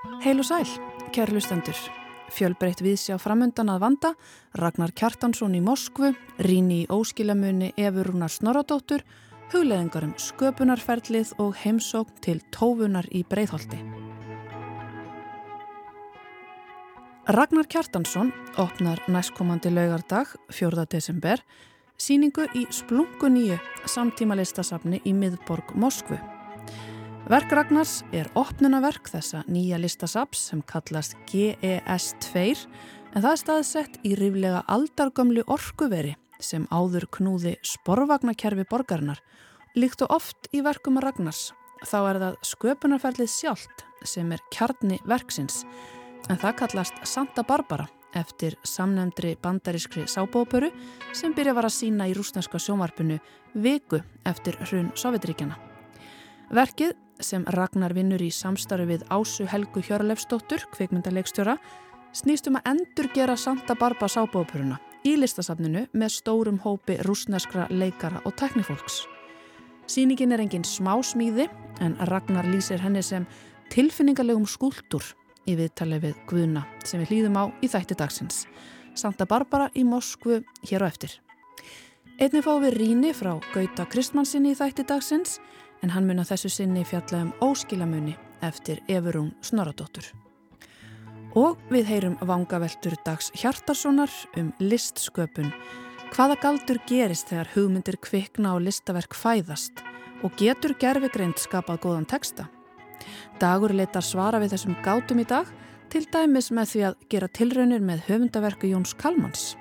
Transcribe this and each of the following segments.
Heil og sæl, kæri lustendur. Fjölbreytt viðsjá framöndan að vanda, Ragnar Kjartansson í Moskvu, Ríni í Óskilamunni Efurúnar Snoradóttur, hugleðingar um sköpunarferlið og heimsókn til tófunar í Breitholti. Ragnar Kjartansson opnar næstkomandi laugardag, 4. desember, síningu í Splunkuníu samtíma listasafni í miðborg Moskvu. Verk Ragnars er opnunaverk þessa nýja listasaps sem kallast GES2 en það er staðsett í ríflega aldargömlu orkuveri sem áður knúði sporvagnakerfi borgarinnar. Líkt og oft í verkum Ragnars þá er það sköpunarferlið sjálft sem er kjarni verksins en það kallast Santa Barbara eftir samnefndri bandarískri sábóperu sem byrja var að sína í rúsneska sjómarpinu viku eftir hrun Sovjetríkjana. Verkið sem Ragnar vinnur í samstarfi við Ásu Helgu Hjörlefsdóttur, kveikmyndaleikstjóra, snýst um að endur gera Santa Barba sábópuruna í listasafninu með stórum hópi rúsneskra leikara og teknifólks. Sýningin er engin smá smíði en Ragnar lýsir henni sem tilfinningarlegum skúldur í viðtali við Guðuna sem við hlýðum á í þætti dagsins. Santa Barbara í Moskvu hér á eftir. Einnig fáum við ríni frá Gauta Kristmannsinni í þætti dagsins en hann mun að þessu sinni fjalla um óskilamunni eftir Efurún Snoradóttur. Og við heyrum vangaveltur dags Hjartarssonar um listsköpun. Hvaða galdur gerist þegar hugmyndir kvikna og listaverk fæðast og getur gerfigreind skapað góðan texta? Dagur leita svara við þessum gátum í dag til dæmis með því að gera tilraunir með höfundaverku Jóns Kalmans.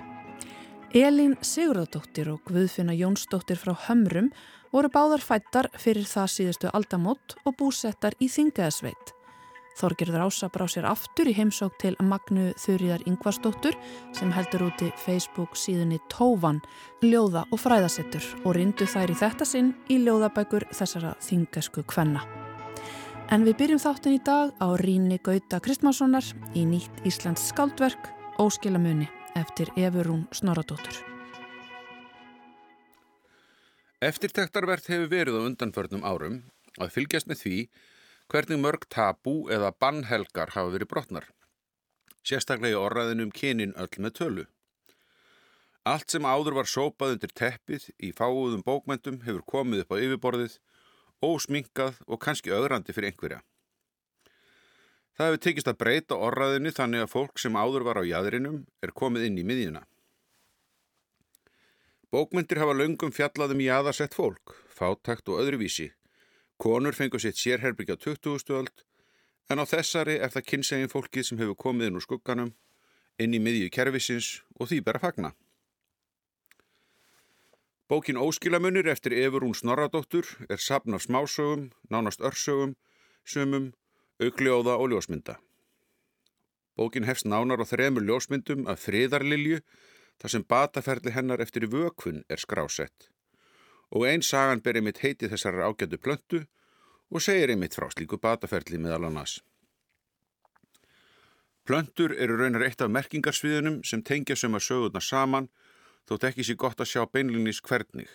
Elín Sigurðardóttir og Guðfinna Jónsdóttir frá Hömrum voru báðar fættar fyrir það síðustu aldamót og búsettar í Þingaðsveit. Þorgerður Ása brá sér aftur í heimsók til Magnu Þurriðar Yngvarsdóttur sem heldur úti Facebook síðunni Tóvan, ljóða og fræðasettur og rindu þær í þetta sinn í ljóðabækur þessara þingasku kvenna. En við byrjum þáttin í dag á Ríni Gauta Kristmánssonar í nýtt Íslands skáldverk Óskilamunni eftir Efurún Snoradóttur. Eftirtektarvert hefur verið á undanförnum árum að fylgjast með því hvernig mörg tabú eða bannhelgar hafa verið brotnar. Sérstaklega í orraðinum kynin öll með tölu. Allt sem áður var sópað undir teppið í fáuðum bókmentum hefur komið upp á yfirborðið, ósminkað og kannski öðrandi fyrir einhverja. Það hefur tekist að breyta orraðinu þannig að fólk sem áður var á jæðrinum er komið inn í miðjuna. Bókmyndir hafa löngum fjallaðum jáðarsett fólk, fátakt og öðruvísi. Konur fengur sitt sérherbyggja 20. öld, en á þessari er það kynsegin fólkið sem hefur komið inn úr skugganum, inn í miðju kervisins og því bera fagna. Bókin Óskilamunir eftir Efurún Snorradóttur er sapn af smásögum, nánast örsögum, sumum, aukljóða og ljósmynda. Bókin hefst nánar á þremur ljósmyndum af friðarlilju þar sem bataferli hennar eftir í vökun er skrásett. Og einn sagan ber einmitt heiti þessar ágætu plöntu og segir einmitt frá slíku bataferli meðal annars. Plöntur eru raunar eitt af merkingarsviðunum sem tengja söma sögurnar saman þótt ekki sé gott að sjá beinlinnís hvernig.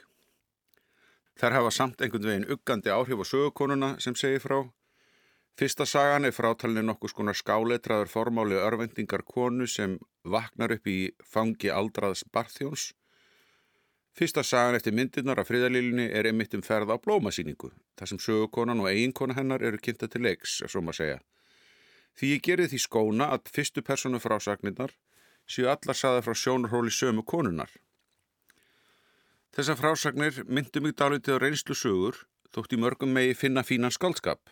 Þær hafa samt einhvern veginn uggandi áhrif á sögukonuna sem segir frá Fyrsta sagan er frátalinni nokkus konar skáletraður formáli örvendingar konu sem vaknar upp í fangi aldraðs barþjóns. Fyrsta sagan eftir myndirnar af friðalílinni er einmitt um ferð á blómasýningu, þar sem sögukonan og eiginkona hennar eru kynnta til leiks, svo maður segja. Því ég gerði því skóna að fyrstu personu frásagnirnar séu allar saða frá sjónarhóli sömu konunar. Þessar frásagnir myndu mig dálítið á reynslu sögur, þótt í mörgum megi finna fínan skaldskap.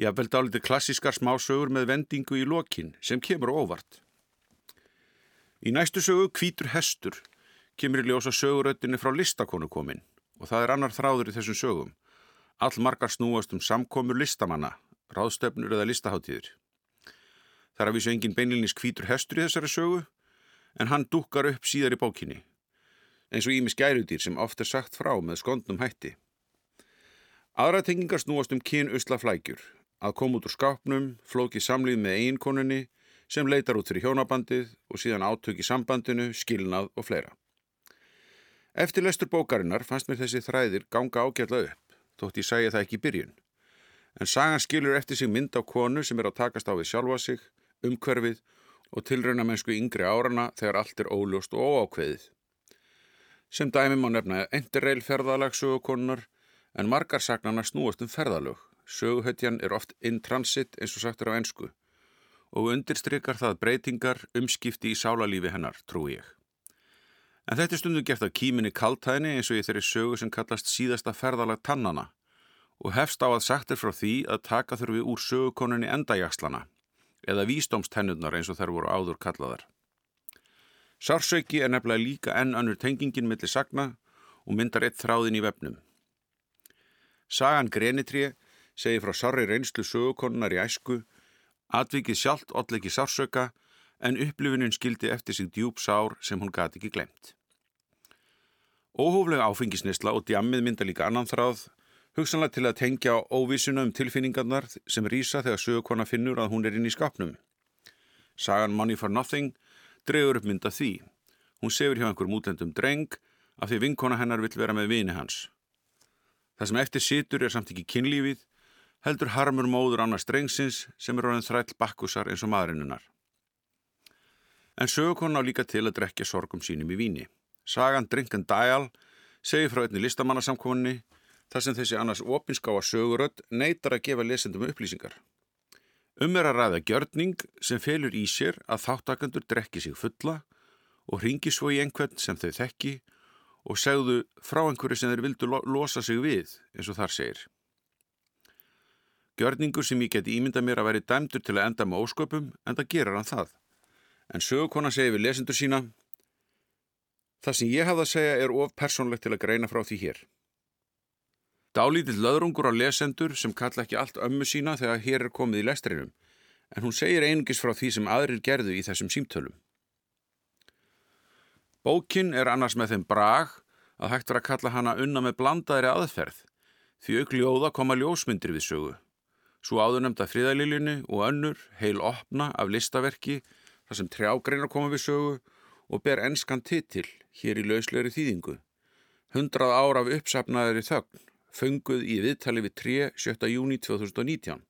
Ég haf vel dálítið klassískar smásögur með vendingu í lokin sem kemur óvart. Í næstu sögu Kvítur hestur kemur í ljósa söguröttinni frá listakonu komin og það er annar þráður í þessum sögum. All margar snúast um samkomur listamanna, ráðstöfnur eða listaháttíður. Það er að vísu engin beinlinnins Kvítur hestur í þessari sögu en hann dukkar upp síðar í bókinni eins og ími skærudýr sem oft er sagt frá með skondnum hætti. Aðra tengingar snúast um kyn usla flækjur að koma út úr skápnum, flókið samlið með eiginkonunni sem leitar út fyrir hjónabandið og síðan átök í sambandinu, skilnað og fleira. Eftir lestur bókarinnar fannst mér þessi þræðir ganga ágjalla upp, þótt ég sæði það ekki í byrjun. en sagan skilur eftir sig mynd á konu sem er að takast á við sjálfa sig, umhverfið og tilrauna mennsku yngri árana þegar allt er óljóst og óákveðið. Sem dæmi má nefna endireil ferðalag sögukonunar en margar sagnana snúast um ferðalög. Söguhöttjan er oft in transit eins og sagt er á ennsku og undirstrykar það breytingar umskipti í sálalífi hennar, trú ég. En þetta er stundum gert af kíminni kaltæðinni eins og ég þeirri sögu sem kallast síðasta ferðalag tannana og hefst á að sagt er frá því að taka þurfi úr sögukoninni endajagslana eða vísdómstennurnar eins og þær voru áður kallaðar. Sársauki er nefnilega líka enn önnur tengingin millir sagna og myndar eitt þráðin í vefnum. Sagan Grenitré segir frá sarri reynslu sögukonunnar í æsku, atvikið sjálft ollegi sársauka en upplifunin skildi eftir sig djúb sár sem hún gati ekki glemt. Óhóflega áfengisnisla og djammið mynda líka annan þráð hugsanlega til að tengja óvísuna um tilfinningarnar sem rýsa þegar sögukona finnur að hún er inn í skapnum. Sagan Money for Nothing dregur upp mynda því. Hún sefur hjá einhverjum útlendum dreng af því vinkona hennar vill vera með vini hans. Það sem eftir situr er samt ekki kynlífið, heldur harmur móður annars drengsins sem er orðin þræll bakkusar eins og maðurinnunar. En sögukona á líka til að drekja sorgum sínum í víni. Sagan Drinkan Dial segir frá einni listamannasamkominni þar sem þessi annars opinskáa sögurödd neytar að gefa lesendum upplýsingar. Um er að ræða gjörning sem felur í sér að þáttakandur drekki sig fulla og ringi svo í einhvern sem þau þekki og segðu frá einhverju sem þeir vildu lo losa sig við, eins og þar segir. Gjörningur sem ég geti ímynda mér að veri dæmdur til að enda með ósköpum, en það gerir hann það. En sögukona segir við lesendur sína, það sem ég hafði að segja er of persónlegt til að greina frá því hér. Dálítið löðrungur á lesendur sem kalla ekki allt ömmu sína þegar hér er komið í lestrinum, en hún segir einungis frá því sem aðrir gerðu í þessum símtölum. Bókin er annars með þeim brag að hægt var að kalla hana unna með blandaðri aðferð, því aukljóða koma ljósmyndir við sögu. Svo áðurnemda friðaliljunni og önnur, heil opna af listaverki, þar sem trjágreinar koma við sögu og ber enskan titil hér í lauslegri þýðingu. Hundrað ára af uppsapnaðari þögn fönguð í viðtali við 3. 7. júni 2019.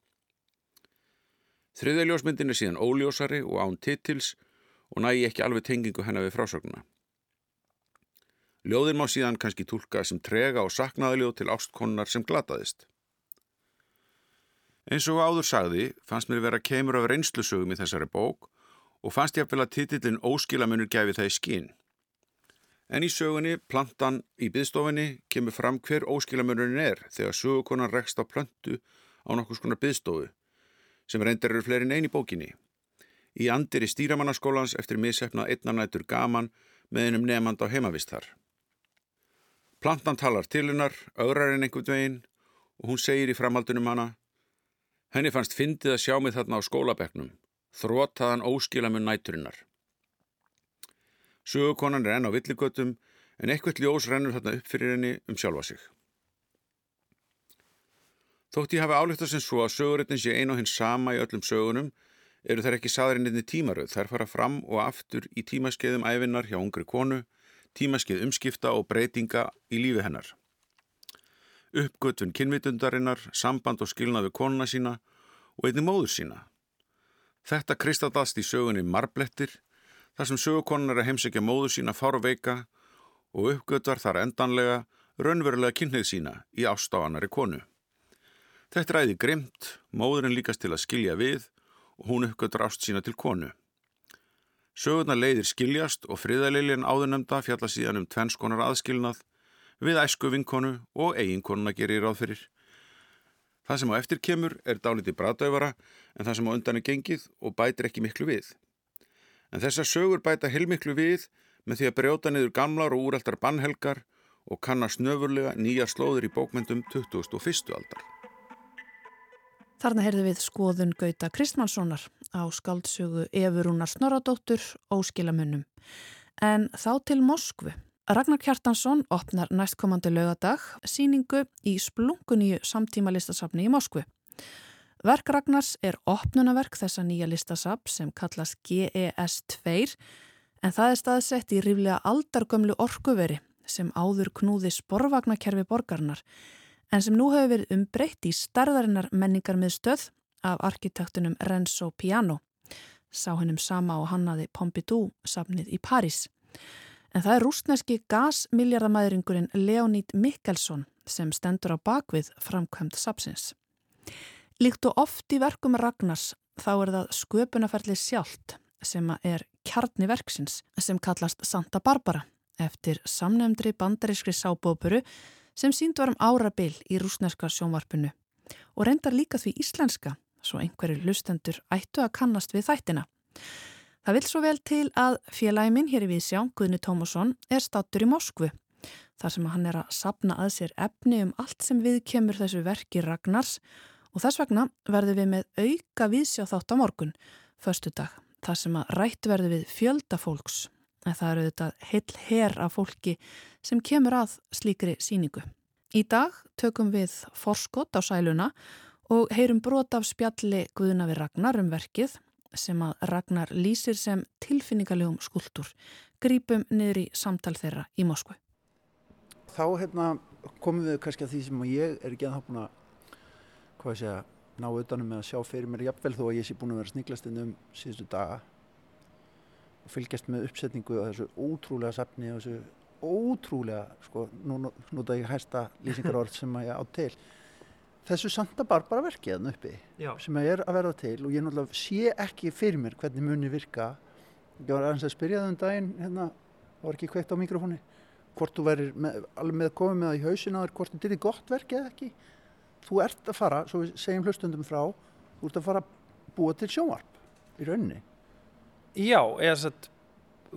Þriðaljósmyndin er síðan óljósari og án titils og nægi ekki alveg tengingu hennar við frásögnuna. Ljóðin má síðan kannski tólka sem trega og saknaðaljóð til ástkonnar sem glataðist. Eins og áður sagði fannst mér vera keimur af reynslusögum í þessari bók og fannst ég að að titillin óskilamunur gæfi það í skinn. En í sögunni, plantan í byðstofinni, kemur fram hver óskilamörurinn er þegar sögukonan rekst á plantu á nokkus konar byðstofu, sem reyndar eru fleiri neyn í bókinni. Í andir í stýramannaskólans eftir missefnað einnarnætur gaman með einum nefand á heimavist þar. Plantan talar til hennar, augrar en einhvern veginn og hún segir í framhaldunum hana Henni fannst fyndið að sjá mig þarna á skólabeknum, þrótaðan óskilamun næturinnar. Sögukonan er enn á villigötum en eitthvað ljós rennur þarna upp fyrir henni um sjálfa sig. Þótt ég hafi álíkt að sem svo að sögurittin sé einu og hins sama í öllum sögunum eru þær ekki saðurinninni tímaröð. Þær fara fram og aftur í tímaskeiðum æfinnar hjá ungri konu, tímaskeið umskipta og breytinga í lífi hennar. Uppgötvun kynvitundarinnar, samband og skilnaðu konuna sína og einni móður sína. Þetta kristallast í sögunni marblettir þar sem sögukonan er að heimsækja móðu sína fárveika og uppgötvar þar endanlega raunverulega kynneið sína í ástáanari konu. Þetta ræði grimt, móðurinn líkast til að skilja við og hún uppgötvar ást sína til konu. Sögurna leiðir skiljast og friðalilin áðurnemda fjalla síðan um tvennskonar aðskilnað við æsku vinkonu og eiginkonuna gerir ráð fyrir. Það sem á eftir kemur er dálítið bradauðvara en það sem á undan er gengið og bætir ekki miklu við. En þessar sögur bæta heilmiklu við með því að brjóta niður gamlar og úraldar bannhelgar og kannast nöfurlega nýja slóður í bókmyndum 2001. aldar. Þarna heyrðu við skoðun Gauta Kristmannssonar á skaldsögu Efurúnar Snorradóttur Óskilamunnum. En þá til Moskvu. Ragnar Kjartansson opnar næstkomandi lögadag síningu í splunguníu samtíma listasafni í Moskvu. Verk Ragnars er opnunaverk þessa nýja listasab sem kallast GES2 en það er staðsett í ríflega aldargömlu orkuveri sem áður knúði sporvagnakerfi borgarnar en sem nú hefur verið umbreytt í starðarinnar menningar með stöð af arkitektunum Renzo Piano. Sá hennum sama og hannaði Pompidou safnið í París. En það er rúsneski gasmiljardamæðringurinn Leonid Mikkelsson sem stendur á bakvið framkvæmt sapsins. Líkt og oft í verkum Ragnars þá er það sköpunarferðli sjálft sem er kjarni verksins sem kallast Santa Barbara eftir samnefndri bandarískri sábópuru sem sínd var um árabil í rúsneska sjónvarpinu og reyndar líka því íslenska svo einhverju lustendur ættu að kannast við þættina. Það vil svo vel til að félagiminn hér í Vísjá, Guðni Tómasson, er stattur í Moskvu þar sem hann er að sapna að sér efni um allt sem við kemur þessu verki Ragnars og þess vegna verður við með auka Vísjá þátt á morgun, förstu dag, þar sem að rætt verður við fjölda fólks en það eru þetta heil her af fólki sem kemur að slíkri síningu. Í dag tökum við forskott á sæluna og heyrum brot af spjalli Guðna við Ragnar um verkið sem að Ragnar lýsir sem tilfinningalegum skuldur. Grípum niður í samtal þeirra í Moskvu. Þá hérna, komum við kannski að því sem ég er ekki að hafa búin að hvað ég segja, ná utanum með að sjá fyrir mér jafnvel þó að ég sé búin að vera sniglast inn um síðustu daga og fylgjast með uppsetningu á þessu ótrúlega safni og þessu ótrúlega, sko, nú nota ég hæsta lýsingarorð sem að ég á til þessu Santa Barbara verkiðan uppi Já. sem er að verða til og ég náttúrulega sé ekki fyrir mér hvernig muni virka. Ég var aðeins að spyrja það um daginn hérna, var ekki kveikt á mikrofóni hvort þú með, alveg með að koma með það í hausin að hvort þetta er gott verk eða ekki. Þú ert að fara, svo við segjum hlustundum frá þú ert að fara að búa til sjónvarp í rauninni. Já, eða þess að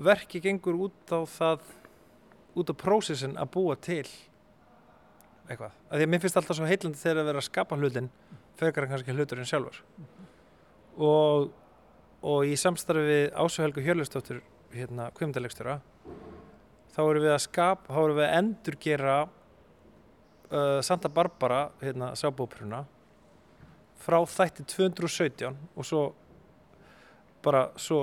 verki gengur út á það út á prósessin að búa til eitthvað. Af því að mér finnst alltaf svo heilandi þegar að vera að skapa hlutin fyrir kannski hluturinn sjálfur. Og, og í samstarfi við Ásauhelgu Hjörlustóttur hérna kvimdalegstjóra þá erum við að skapa, þá erum við að endurgera uh, Santa Barbara hérna sábópruna frá þætti 217 og svo bara svo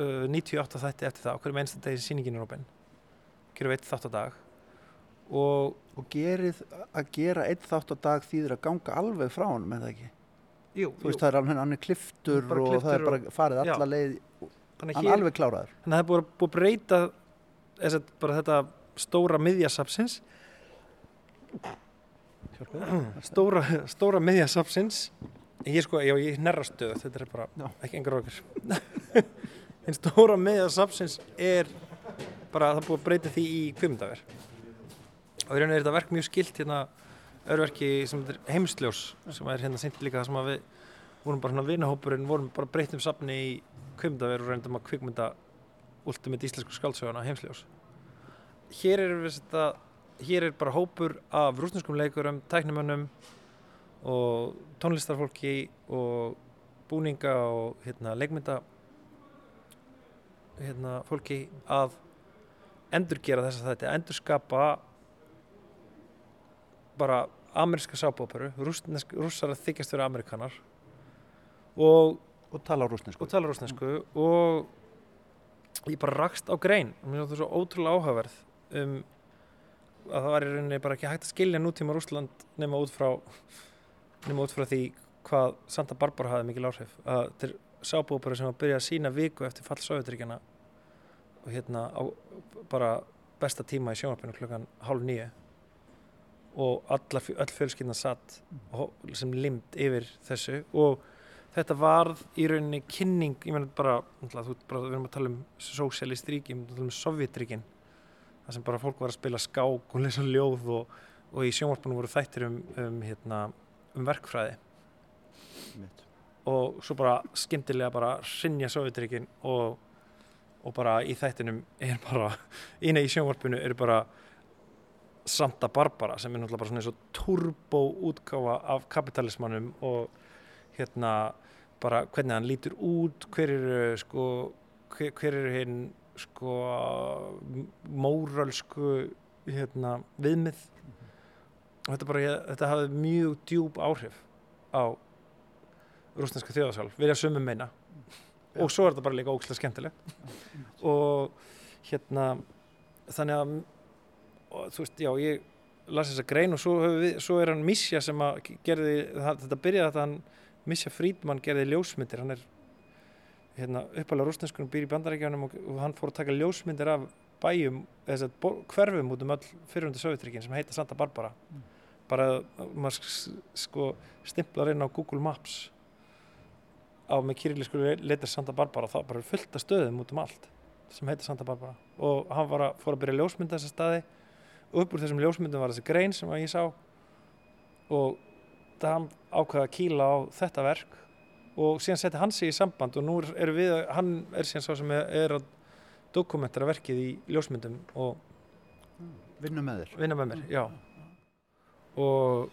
uh, 98 þætti eftir það okkur með einsta degi síningin í Rópen gerum við eitt þátt á dag og, og gerið að gera einn þátt á dag þýðir að ganga alveg frá hann með það ekki? Jú, þú veist jú. það er alveg hann er kliftur og kliftur það er bara farið alla já. leið hann er alveg kláraður. Þannig að það er búið, búið að breyta þess, bara þetta stóra miðjasapsins stóra, stóra miðjasapsins ég sko, já ég nerrastöðu þetta er bara já. ekki engar okkur en stóra miðjasapsins er bara það búið að breyta því í kvimdaver og í rauninni er þetta verk mjög skilt hérna örverki sem heimsljós sem er hérna sýnt líka það sem að við vorum bara hérna vinahópurinn, vorum bara breytt um safni í kvimdaver og reyndum að kvikmynda ultimate íslensku skáldsöguna heimsljós. Hér er við þetta hér er bara hópur af rúsneskum leikurum, tæknumönnum og tónlistarfólki og búninga og hérna leikmynda hérna fólki að endurgera þess að þetta, endurskapa bara ameríska sábóperu, rússar að þykjast vera amerikanar og, og tala rúsnesku og, tala rúsnesku mm. og ég bara rakst á grein. Og mér finnst það svo ótrúlega áhugaverð um að það var í rauninni bara ekki hægt að skilja nútíma Rúsland nema út frá nema út frá því hvað Santa Barbara hafi mikil áhrif. Að þetta er sábóperu sem að byrja að sína viku eftir fall Sovjetríkjana og hérna á bara besta tíma í sjónarpinu klukkan hálf nýju og alla, öll fjölskynna satt sem limt yfir þessu. Og þetta varð í rauninni kynning, ég menn bara, bara við erum að tala um sósialist ríki, við erum að tala um sovjetríkin það sem bara fólk var að spila skák og lesa ljóð og, og í sjónvarpunum voru þættir um, um, hérna, um verkfræði. Mitt. og svo bara skemmtilega bara sinja sovjetríkin og, og bara í þættinum er bara, ína í sjónvarpunu er bara Santa Barbara sem er náttúrulega bara svona eins og turbo útgáfa af kapitalismannum og hérna bara hvernig hann lítur út hver eru sko hver, hver eru hinn sko móralsku hérna viðmið mm -hmm. og þetta bara þetta hafði mjög djúb áhrif á rúsneska þjóðasálf vilja sumum meina ja. og svo er þetta bara líka ókslega skemmtileg og hérna þannig að og þú veist, já, ég las þessa grein og svo, við, svo er hann Misja sem að gerði, þetta byrjaði að hann Misja Frídmann gerði ljósmyndir. Hann er hérna, uppalega rústenskunum býr í bandarækjanum og, og hann fór að taka ljósmyndir af bæjum þess að hverfum út um öll fyrirhundi Sovjetrikinn sem heita Santa Barbara. Mm. bara maður sko stimplar inn á Google Maps á með kýrlísku leitar Santa Barbara og það bara fullt af stöðum út um allt sem heita Santa Barbara. Og hann að fór að byrja ljósmynda þessa staði upp úr þessum ljósmyndum var þessi grein sem ég sá. Og það ákveða að kýla á þetta verk. Og síðan setti hann sig í samband og nú er við, hann er síðan svo sem er, að dokumentara verkið í ljósmyndum og vinna með þér. vinna með mér, já. Og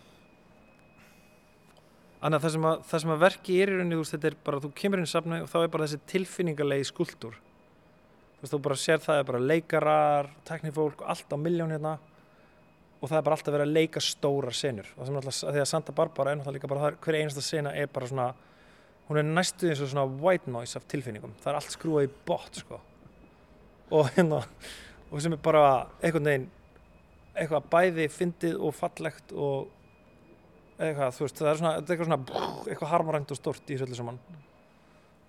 Þannig að það sem að, það sem að verki er í rauninni, þú veist, þetta er bara, þú kemur inn í safnu og þá er bara þessi tilfinningarlegi skuldur. Þú veist, þú bara sér það er bara leikarar, teknifólk, allt á miljón hérna og það er bara alltaf verið að leika stóra senur. Og það er náttúrulega, því að Santa Barbara er náttúrulega líka bara, hver einasta sena er bara svona hún er næstuð eins og svona white noise af tilfinningum, það er allt skrúað í bot sko. Og hérna og sem er bara einhvern veginn eitthvað bæði fyndið og fallegt og eitthvað, þú veist, það er svona eitthvað svona, eitthvað harmarænt og stort í öllu saman.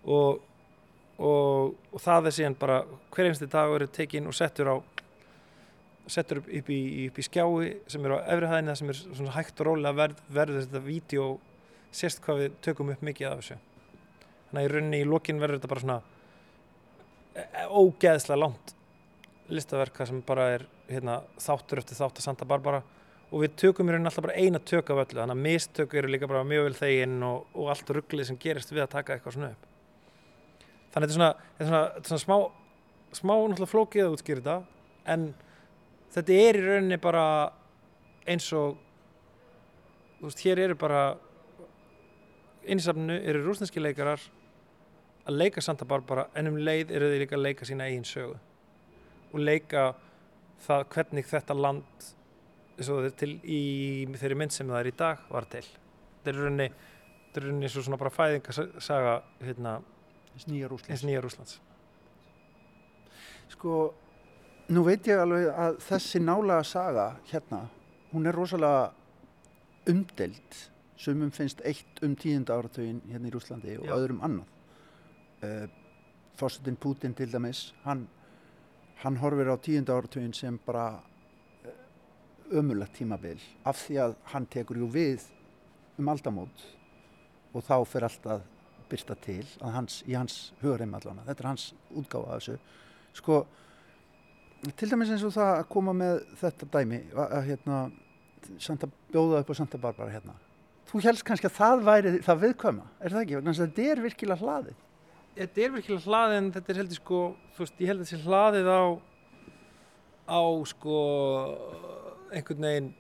Og, og, og það er síðan bara hver einstu dag eru tekinn og settur á settur upp, upp, í, upp í skjái sem er á efrihæðina sem er svona hægt og rólega verð, verður þetta vídeo sérst hvað við tökum upp mikið af þessu. Þannig að í rauninni í lokin verður þetta bara svona e, e, ógeðslega langt listaverka sem bara er hérna, þáttur eftir þátt að Santa Barbara. Og við tökum í rauninni alltaf bara eina tök af öllu þannig að mistök eru líka bara mjög vel þeginn og, og allt rugglið sem gerist við að taka eitthvað svona upp. Þannig að þetta er svona, þetta er svona, þetta er svona smá smá náttúrulega flókið að útskýra þetta en þetta er í rauninni bara eins og þú veist, hér eru bara einsafnu eru rúsneski leikarar að leika Santa Barbara en um leið eru þeir líka að leika sína eigin sögu. Og leika það hvernig þetta land til, í þeirri mynd sem það er í dag var til. Þetta er rauninni þetta er rauninni svo svona bara fæðingasaga hérna, eins nýja Rúslands sko Nú veit ég alveg að þessi nálega saga hérna, hún er rosalega umdelt sumum finnst eitt um tíunda áratögin hérna í Rúslandi og Já. öðrum annað. Uh, eh, Fossutin Putin til dæmis, hann, hann horfir á tíunda áratögin sem bara eh, ömulagt tímabil af því að hann tekur jú við um aldamót og þá fyrir alltaf byrsta til hans, í hans hugreim allavega. Þetta er hans útgáfa af þessu. Sko, til dæmis eins og það að koma með þetta dæmi að, hérna Santa, bjóða upp á Santa Barbara hérna. Þú helst kannski að það væri það viðkvæma er það ekki? Þannig að þetta er virkilega hlaðið. Þetta er virkilega hlaðið en þetta er heldur sko þú veist ég held að þetta sé hlaðið á á sko einhvern veginn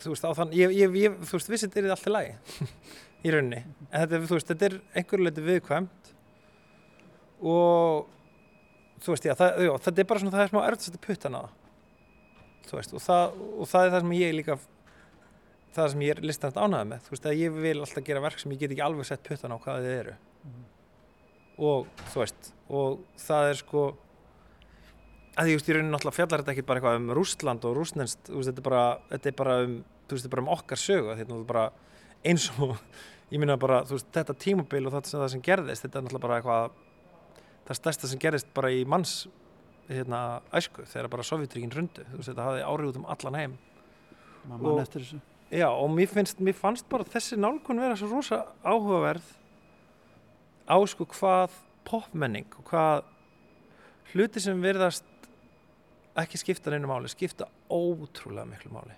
þú veist á þann ég, ég, ég, þú veist vissið er þetta allt í lagi í rauninni. En þetta, veist, þetta er einhverju leiti viðkvæmt og þú veist, já, það, já, þetta er bara svona, það er smá erft að puttan á það. Veist, og, það, og það er það sem ég líka það sem ég er listast ánæðið með. Þú veist, að ég vil alltaf gera verk sem ég get ekki alveg sett puttan á hvaða þið eru. Mm. og þú veist og það er sko að ég veist, ég raunin náttúrulega fjallar þetta ekki bara eitthvað um Rústland og Rústnenst þetta er bara, þetta er bara um, þú veist, þetta er bara um okkar sögu þetta er bara eins og ég minna bara, þú veist, þetta tímobil og það sem gerðist, þetta er náttúrulega bara eitthvað það stærsta sem gerist bara í manns hérna, æsku þegar bara Sovjetríkin rundu. Veist, þetta hafði árið út um allan heim. Og, já, og mér, finnst, mér fannst bara þessi nálgun vera svo rosa áhugaverð á sko hvað popmenning og hvað hluti sem verðast ekki skipta neina máli, skipta ótrúlega miklu máli.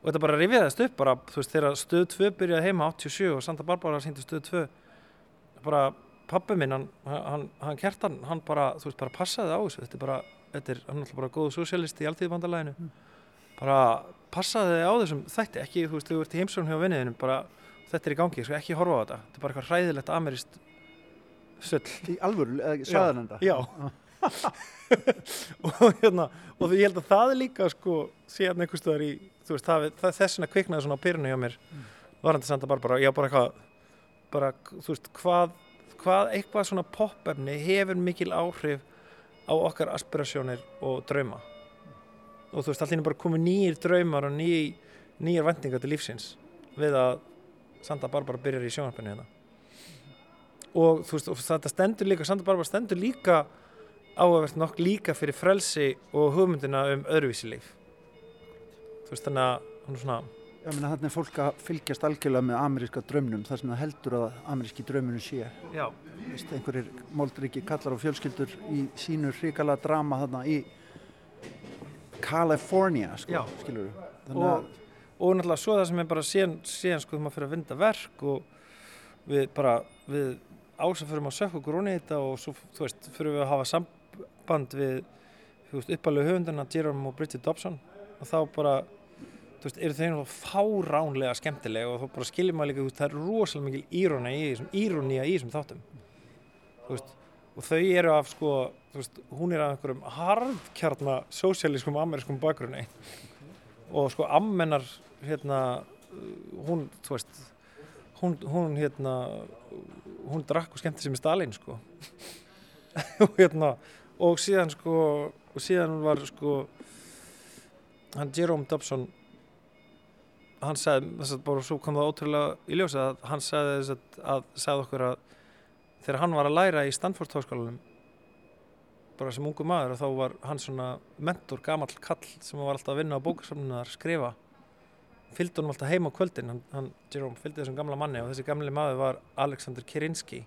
Og þetta bara rifiðast upp bara, þú veist, þegar stöð 2 byrjaði heima 87 og Santa Barbara sýndi stöð 2 bara pappi minn, hann, hann, hann kertan, hann bara, þú veist, bara passaði á þessu, þetta er bara, þetta er, hann er alltaf bara góð sosialisti í alltíðbandalæðinu, mm. bara passaði á þessum þætti, ekki, þú veist, þú ert í heimsókn hjá vinniðinum, bara þetta er í gangi, sko, ekki horfa á þetta, þetta er bara eitthvað ræðilegt amerist söll. Í alvöru, eða saðan enda? Já, og hérna, og ég held að það er líka, sko, síðan einhver stuðar í, þú veist, það, það þessuna kviknaði svona á pyrinu hjá mér, mm. varandi senda bara, bara, já, bara eitthvað, bara, þú veist, hvað hvað eitthvað svona pop-efni hefur mikil áhrif á okkar aspirasjónir og drauma. Og þú veist, allir bara komið nýjir draumar og ný, nýjir vendingar til lífsins við að Santa Barbara byrjar í sjónarpennu hérna. Og þú veist, og þetta stendur líka Santa Barbara stendur líka áhugavert nokk líka fyrir frelsi og hugmyndina um öðruvísi líf. Þú veist, þannig að hann er svona Ég meina þannig er fólk að fylgjast algjörlega með ameríska draumnum þar sem það heldur að ameríski drauminu sé. já, Vist, einhverjir moldriki kallar og fjölskyldur í sínu hrikala drama þarna í California, sko, skilur við. og, og náttúrulega svo það sem er bara síðan, síðan sko þegar maður fyrir að vinda verk og við bara við ása fyrir maður að sökka okkur onni í þetta og svo þú veist fyrir við að hafa samband við þú veist uppalegu höfundina Jerome og Bridget Dobson og þá bara þú veist eru þeir náttúrulega fáránlega skemmtilega og þá bara skiljum maður líka þú veist það er rosalega mikil írónía í þessum írónía í þessum þáttum. Þú veist og þau eru af sko þú veist hún er af einhverjum harðkjarna sósialískum amerískum bakgrunni. Og sko ammennar hérna hún, þú veist hún, hún hérna hún drakk og skemmti sem í Stalin sko. Og hérna og síðan sko og síðan var sko hann Jerome Dobson hann sagði, þess að bara svo kom það ótrúlega í ljósa að hann sagði þess að, að sagði okkur að þegar hann var að læra í Stanford háskólanum bara sem ungu maður og þá var hann svona mentor, gamall kall sem var alltaf að vinna á bókasamninu að skrifa. Fylgdi honum alltaf heim á kvöldin hann, hann Jerome, fylgdi þessum gamla manni og þessi gamli maður var Alexander Kirinski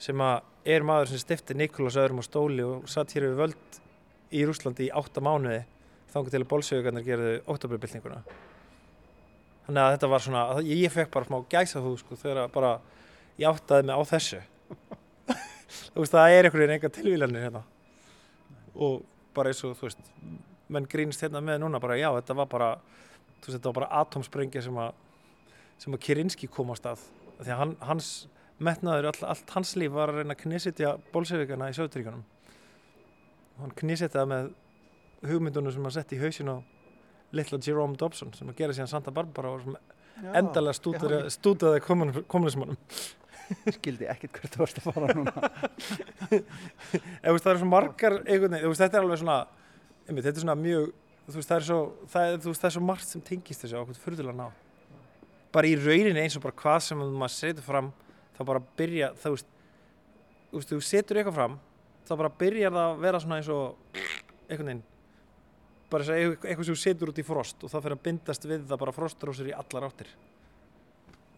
sem að er maður sem stifti Nikolas öðrum á stóli og satt hér við völd í Rúslandi í átta mánuði þannig til að bólsögugarnir gerðu oktoberbyltinguna þannig að þetta var svona að ég, fekk bara smá gæsa þú sko þegar að bara ég áttaði mig á þessu. Þú veist það er einhvern veginn enga tilvílanir hérna. Og bara eins og þú veist menn grínst hérna með núna bara já þetta var bara þú veist þetta var bara atomsprengja sem að sem að Kirinski kom á stað því að hann, hans metnaður all, allt hans líf var að reyna að knisitja bólsevíkana í Söðuríkanum hann knisitjaði með hugmyndunum sem hann setti í hausin á litla Jerome Dobson sem að gera síðan Santa Barbara og sem endalega stútaði, stútaði kommunismannum skildi ekkert hvert þú varst að fara núna. Eða, það eru svo margar einhvern veginn, þetta er alveg svona einmitt, þetta er svona mjög veist, það er svo, það veist, það er svo margt sem tengist þessu ákveð fyrðulega ná bara í rauninni eins og bara hvað sem maður setur fram þá bara byrja, þú veist, þú setur eitthvað fram þá bara byrjar það að vera svona eins og einhvern veginn bara þess að eitthvað, eitthvað sem setur út í frost og það fyrir að bindast við það bara frostrósir í allar áttir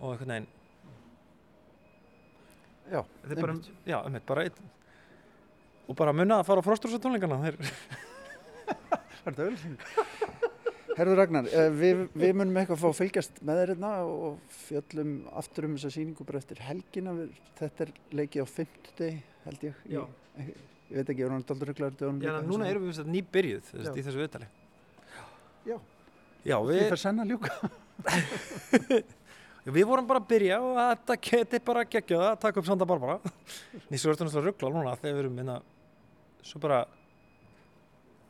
og einhvern veginn Já, þetta er bara, einmitt. já, einmitt, bara einn og bara munna að fara á frostrósa tónleikana þeir Var þetta auðvitað? Herður Ragnar, eh, við, við munum eitthvað að fá að fylgjast með þér hérna og fjöllum aftur um þessa sýningu bara eftir helgina. Þetta er leikið á fimmtudegi, held ég. Já. Ég, ég veit ekki, ég var hann daldur reglar Já, núna erum við nýbyrjuð í þessu viðtali. Já. Já, Við við, fyrir senna ljúka. við vorum bara að byrja og þetta geti bara geggjað að taka upp Santa Barbara. Nýst svo ertu náttúrulega ruggla núna þegar við erum minna svo bara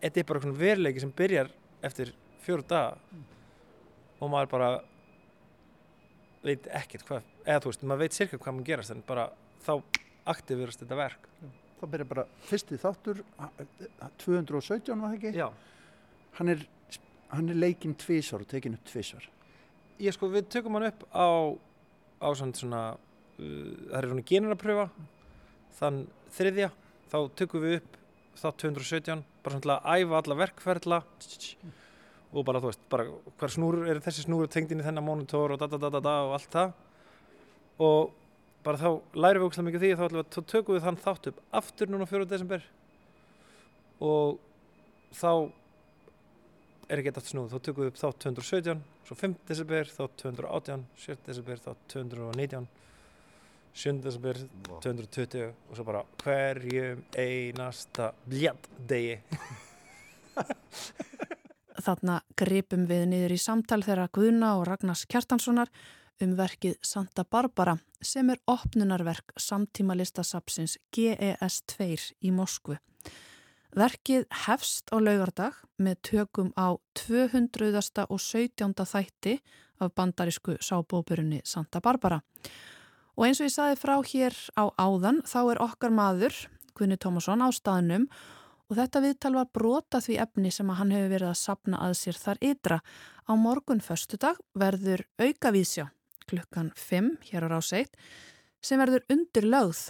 þetta er bara svona veruleiki sem byrjar eftir fjóru daga. Og maður bara veit ekkert hvað eða þú veist, maður veit sirka hvað maður gerast en bara þá aktivirast þetta verk Það byrja bara fyrsti þáttur, ha- 217 var það ekki? Já, Hann er, hann er leikinn tvísvar og tekinn upp tvísvar. ég sko, við tökum hann upp á á svona, uh, það er svona generapröfa þann þriðja, þá tökum við upp þá 217, bara svona að æfa alla verkferðla og bara þú veist, bara hver snúr er þessi snúr tengd inn í þennan monitor og da da da da da og allt það og bara þá lærum við ógæslega mikið af því þá, við, þá tökum við þann þátt upp aftur núna 4. desember og þá er ekki þetta snúð, þá tökum við upp þá 217 svo 5. desember, þá 218 7. desember, þá 219 7. desember 220 og svo bara hverjum einasta bljart degi Þarna gripum við niður í samtal þeirra Guðna og Ragnars Kjartanssonar um verkið Santa Barbara sem er opnunarverk samtímalistasapsins GES2 í Moskvu. Verkið hefst á laugardag með tökum á 200. og 17. þætti af bandarísku sábóburunni Santa Barbara. Og eins og ég saði frá hér á áðan þá er okkar maður, Guðni Tómasson, á staðnum og þetta viðtal var brota því efni sem að hann hefur verið að sapna að sér þar ytra. Á morgun föstudag verður aukavísjá klukkan 5 hér á ráseitt sem verður undir lögð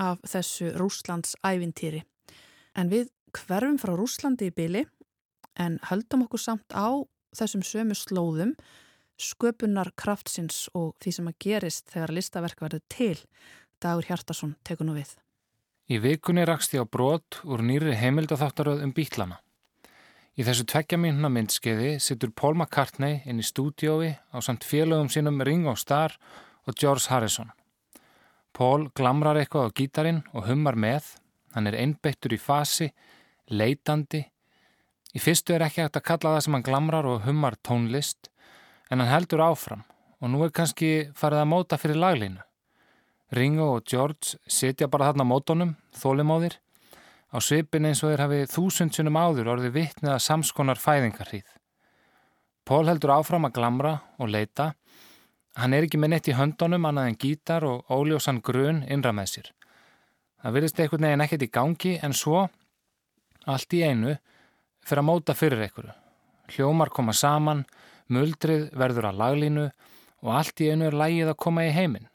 af þessu Rúslands ævintýri. En við hverfum frá Rúslandi í byli en höldum okkur samt á þessum sömu slóðum sköpunar kraftsins og því sem að gerist þegar listaverk verður til. Dagur Hjartarsson tekur nú við. Í vikunni rakst ég á brot úr nýri heimildatháttaröð um bítlana. Í þessu tveggja mínuna myndskeiði sittur Paul McCartney inn í stúdiói á samt félögum sínum Ringo Starr og George Harrison. Paul glamrar eitthvað á gítarin og hummar með, hann er einbeittur í fasi, leitandi. Í fyrstu er ekki hægt að kalla það sem hann glamrar og hummar tónlist, en hann heldur áfram og nú er kannski farið að móta fyrir laglínu. Ringo og George sitja bara þarna mótonum, þólimóðir, á svipin eins og þeir hafi þúsundsunum áður orði vittnið að samskonar fæðingarhríð. Pól heldur áfram að glamra og leita. Hann er ekki með neitt í höndunum annað en gítar og óljósan grun innra með sér. Það virðist einhvern veginn ekkert í gangi en svo, allt í einu, fyrir að móta fyrir einhverju. Hljómar koma saman, muldrið verður að laglínu og allt í einu er lægið að koma í heiminn.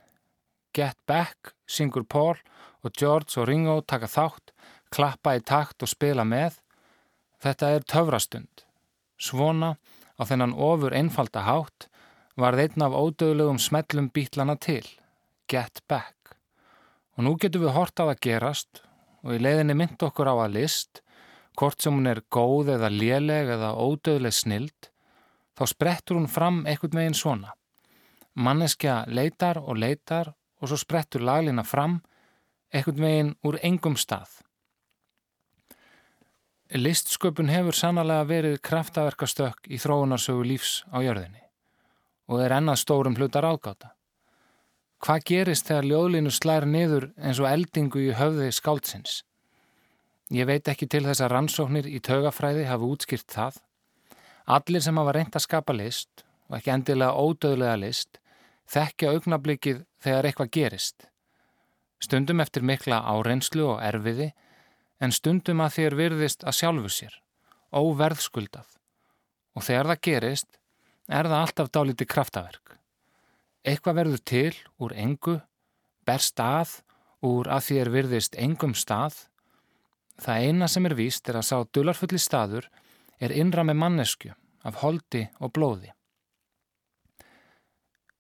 Get Back syngur Paul og George og Ringo taka þátt, klappa í takt og spila með. Þetta er töfrastund. Svona á þennan ofur einfalda hátt var þeitn af ódöðlegum smellum bítlana til. Get Back. Og nú getum við hort á að gerast og í leiðinni mynd okkur á að list, hvort sem hún er góð eða léleg eða ódöðleg snild, þá sprettur hún fram einhvern veginn svona. Manneskja leitar og leitar og svo sprettur laglina fram ekkert megin úr engum stað. Listsköpun hefur sannlega verið kraftaverkastökk í þróunarsögu lífs á jörðinni og er ennað stórum hlutar ágáta. Hvað gerist þegar ljóðlínu slær niður eins og eldingu í höfði skáldsins? Ég veit ekki til þess að rannsóknir í tögafræði hafa útskýrt það. Allir sem hafa reynt að skapa list og ekki endilega ódöðlega list þekkja augnablikið þegar eitthvað gerist. Stundum eftir mikla áreynslu og erfiði en stundum að þér virðist að sjálfu sér, óverðskuldað. Og þegar það gerist er það alltaf dálítið kraftaverk. Eitthvað verður til úr engu, berst að úr að þér virðist engum stað. Það eina sem er víst er að sá dularfulli staður er innra með mannesku af holdi og blóði.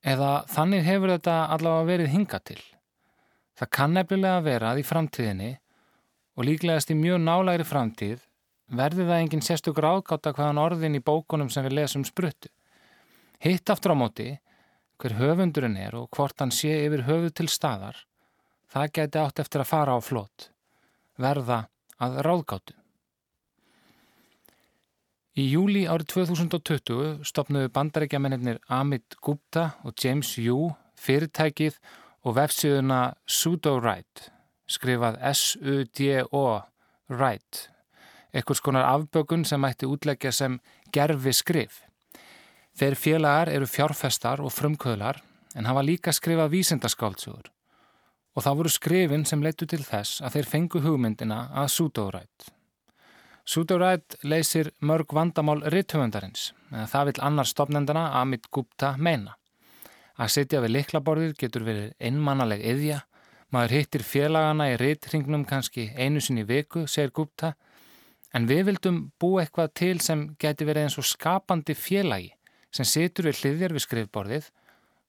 Eða þannig hefur þetta allavega verið hinga til. Það kann nefnilega vera að í framtíðinni og líklegast í mjög nálægri framtíð verði það enginn sérstök ráðgáta hvaðan orðin í bókunum sem við lesum spruttu. Hitt aftur á móti, hver höfundurinn er og hvort hann sé yfir höfu til staðar, það geti átt eftir að fara á flott, verða að ráðgátu. Í júli árið 2020 stopnuðu bandarækjamennir Amit Gupta og James Yu fyrirtækið og vefsíðuna Pseudo-Write, skrifað S-U-D-O Write, ekkurs konar afbökun sem ætti útleggja sem gerfi skrif. Þeir félagar eru fjárfestar og frumkvöðlar en hafa líka skrifað vísindaskáldsjóður og það voru skrifin sem leitu til þess að þeir fengu hugmyndina að Pseudo-Write. Sudorætt leysir mörg vandamál ritthöfundarins. Það vil annar stopnendana Amit Gupta meina. Að sitja við liklaborðir getur verið einmannaleg yðja. Maður hittir félagana í ritthringnum kannski einu sinni viku, segir Gupta. En við vildum bú eitthvað til sem geti verið eins og skapandi félagi sem situr við hliðjar við skrifborðið.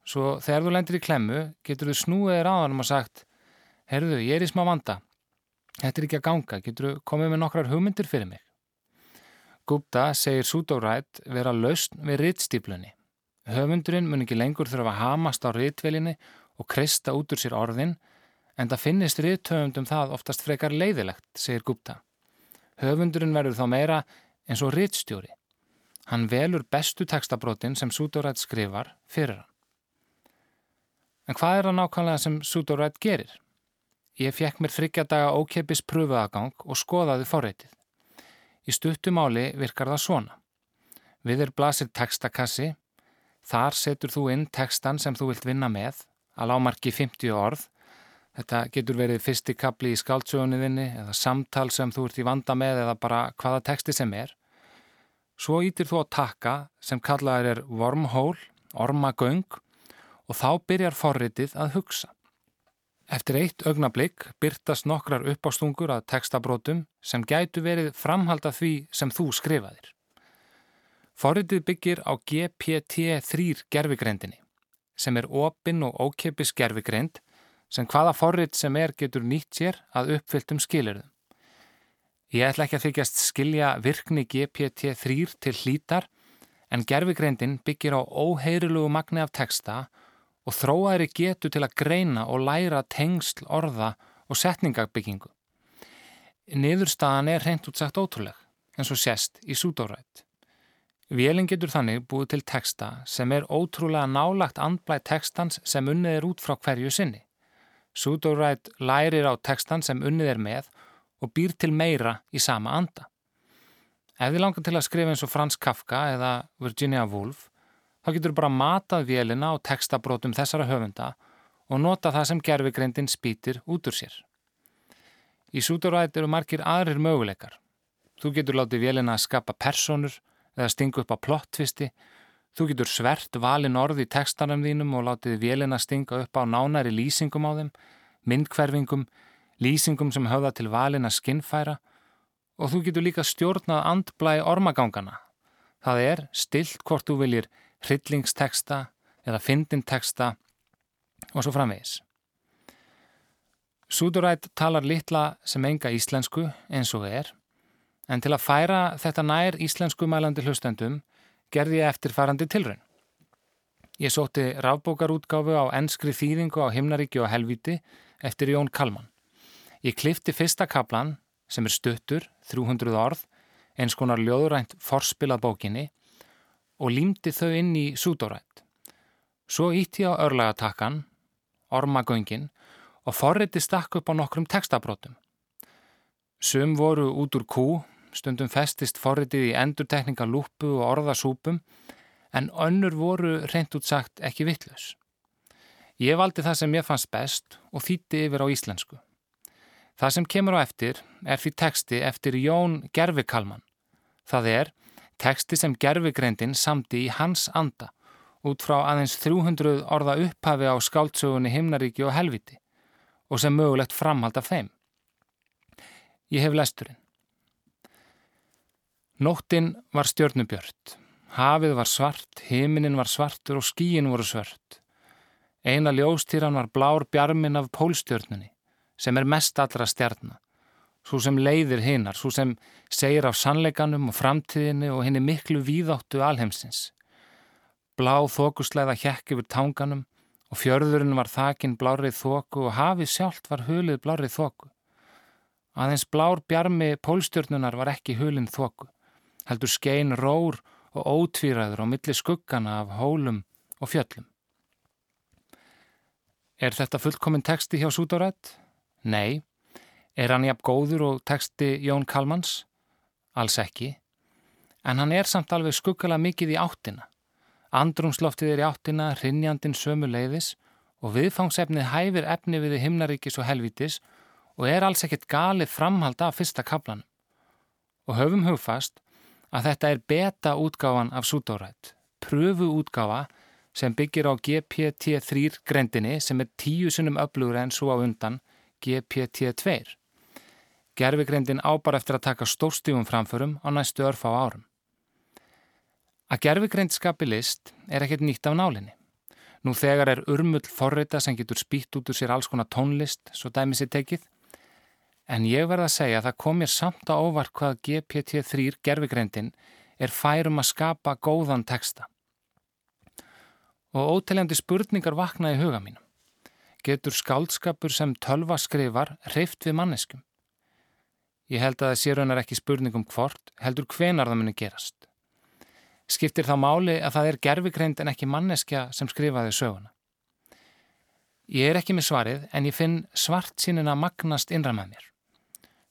Svo þegar þú lendir í klemmu getur þú snúið ráðanum og sagt Herðu, ég er í smá vanda. Þetta er ekki að ganga, getur þú komið með nokkrar hugmyndir fyrir mig? Gupta segir Sudorætt vera lausn við rittstýplunni. Höfundurinn mun ekki lengur þurfa að hamast á rittvelinni og kreista út úr sér orðin, en það finnist ritthöfundum það oftast frekar leiðilegt, segir Gupta. Höfundurinn verður þá meira eins og rittstjóri. Hann velur bestu textabrotin sem Sudorætt skrifar fyrir hann. En hvað er það nákvæmlega sem Sudorætt gerir? Ég fekk mér þryggjadaga ókeipis pröfuagang og skoðaði forreitið. Í stuttumáli virkar það svona. Við er blasir textakassi, þar setur þú inn textan sem þú vilt vinna með, að lámarki 50 orð, Þetta getur verið fyrsti kapli í skáltsögunniðinni eða samtal sem þú ert í vanda með eða bara hvaða teksti sem er. Svo ítir þú að taka sem kallaður er wormhole, ormagöng og þá byrjar forritið að hugsa. Eftir eitt augnablík byrtast nokkrar uppástungur að textabrótum sem gætu verið framhalda því sem þú skrifaðir. Forritið byggir á GPT-3 gerfigreindinni sem er opinn og ókeppis gerfigreind sem hvaða forrit sem er getur nýtt sér að uppfylltum skilirðum. Ég ætla ekki að þykjast skilja virkni GPT-3 til hlítar en gerfigreindin byggir á óheyrilugu magni af texta og þróaðri getur til að greina og læra tengsl orða og setningabyggingu. Niðurstaðan er reynd útsagt ótrúleg, eins og sést í súdórætt. Vélinn getur þannig búið til texta sem er ótrúlega nálagt andblæð textans sem unnið er út frá hverju sinni. Pseudorætt lærir á textan sem unnið er með og býr til meira í sama anda. Ef þið langar til að skrifa eins og Frans Kafka eða Virginia Woolf, þá getur bara matað vélina á textabrótum þessara höfunda og nota það sem gerfigreindin spýtir út úr sér. Í Pseudorætt eru margir aðrir möguleikar. Þú getur látið vélina að skapa personur eða stingu upp á plottvisti Þú getur svert valin orð í textanum þínum og látið vélina stinga upp á nánæri lýsingum á þeim, myndkverfingum, lýsingum sem höfða til valina skinnfæra og þú getur líka stjórnað andblæi ormagangana. Það er stilt hvort þú viljir hryllingsteksta eða fyndinteksta og svo framvegis. Súdurætt talar litla sem enga íslensku eins og er, en til að færa þetta nær íslensku mælandi hlustendum gerði ég eftirfarandi tilraun. Ég sótti rafbókarútgáfu á ennskri þýðingu á himnaríki og helviti eftir Jón Kalman. Ég klifti fyrsta kaplan, sem er stuttur, 300 orð, eins konar ljóðurænt forspilað bókinni og límdi þau inn í súdórænt. Svo ítti ég á örlagatakkan, ormagöngin, og forriti stakk upp á nokkrum textabrótum. Sum voru út úr kú, stundum festist forritið í endurtekninga lúpu og orðasúpum en önnur voru reynd út sagt ekki vittlaus. Ég valdi það sem ég fannst best og þýtti yfir á íslensku. Það sem kemur á eftir er því teksti eftir Jón Gervikalman. Það er teksti sem Gervigreindin samti í hans anda út frá aðeins 300 orða upphafi á skáltsögunni Himnaríki og Helviti og sem mögulegt framhald af þeim. Ég hef lesturinn. Nóttin var stjörnubjört. Hafið var svart, heiminin var svartur og skíin voru svört. Eina ljóstýran var blár bjarmin af pólstjörnunni, sem er mest allra stjarnar. Svo sem leiðir hinnar, svo sem segir af sannleikanum og framtíðinni og henni miklu víðáttu alheimsins. Blá þókusleiða hjekk yfir tanganum og fjörðurinn var þakin blárið þóku og hafið sjálft var hulið blárið þóku. Aðeins blár bjarmi pólstjörnunar var ekki hulinn þóku heldur skein rór og ótvíraður á milli skuggana af hólum og fjöllum. Er þetta fullkominn teksti hjá Súdorætt? Nei. Er hann jafn góður og teksti Jón Kalmans? Alls ekki. En hann er samt alveg skuggala mikið í áttina. Andrumsloftið er í áttina, rinjandin sömu leiðis og viðfangsefnið hæfir efni við himnaríkis og helvítis og er alls ekkert galið framhald af fyrsta kaplanum. Og höfum hugfast að þetta er beta útgáfan af Súdórætt, pröfu útgáfa sem byggir á GPT-3 grendinni sem er tíu sunnum öflugur en svo á undan GPT-2. Gervigrendin ábar eftir að taka stórstífum framförum á næstu örfa á árum. Að gervigrend skapi list er ekkert nýtt af nálinni. Nú þegar er urmull forrita sem getur spýtt út úr sér alls konar tónlist, svo dæmis er tekið, En ég verða að segja að það kom mér samt á óvart hvað GPT-3 gerfigreindin er færum að skapa góðan texta. Og óteljandi spurningar vaknaði huga mínum. Getur skáldskapur sem tölva skrifar hreift við manneskum? Ég held að það sé raunar ekki spurningum hvort, heldur hvenar það muni gerast. Skiptir þá máli að það er gerfigreind en ekki manneskja sem skrifaði söguna. Ég er ekki með svarið en ég finn svart sínina magnast innra með mér.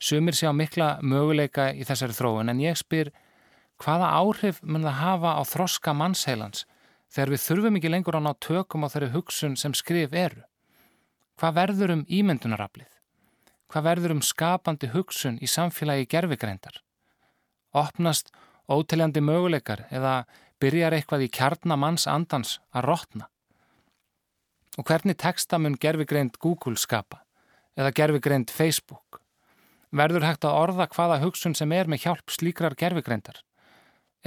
Sumir sjá mikla möguleika í þessari þróun en ég spyr hvaða áhrif mun það hafa á þroska mannsheilans þegar við þurfum ekki lengur að ná tökum á þeirri hugsun sem skrif eru? Hvað verður um ímyndunaraflið? Hvað verður um skapandi hugsun í samfélagi gerfigreindar? Opnast óteljandi möguleikar eða byrjar eitthvað í kjarnamanns andans að rótna? Og hvernig texta mun gerfigreind Google skapa eða gerfigreind Facebook? Verður hægt að orða hvaða hugsun sem er með hjálp slíkrar gerfigreindar?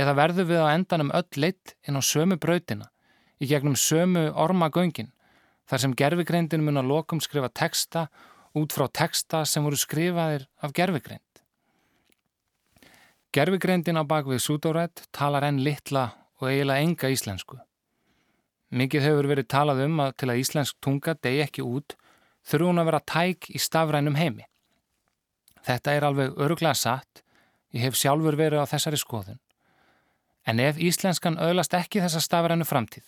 Eða verður við á endanum öll leitt inn á sömu brautina, í gegnum sömu ormagöngin, þar sem gerfigreindin mun að lokum skrifa texta út frá texta sem voru skrifaðir af gerfigreind. Gerfigreindin á bakvið Súdórætt talar enn litla og eiginlega enga íslensku. Mikið hefur verið talað um að til að íslensk tunga degi ekki út þurfu hún að vera tæk í stafrænum heimi. Þetta er alveg öruglega satt, ég hef sjálfur verið á þessari skoðun. En ef íslenskan öðlast ekki þessa stafrænu framtíð,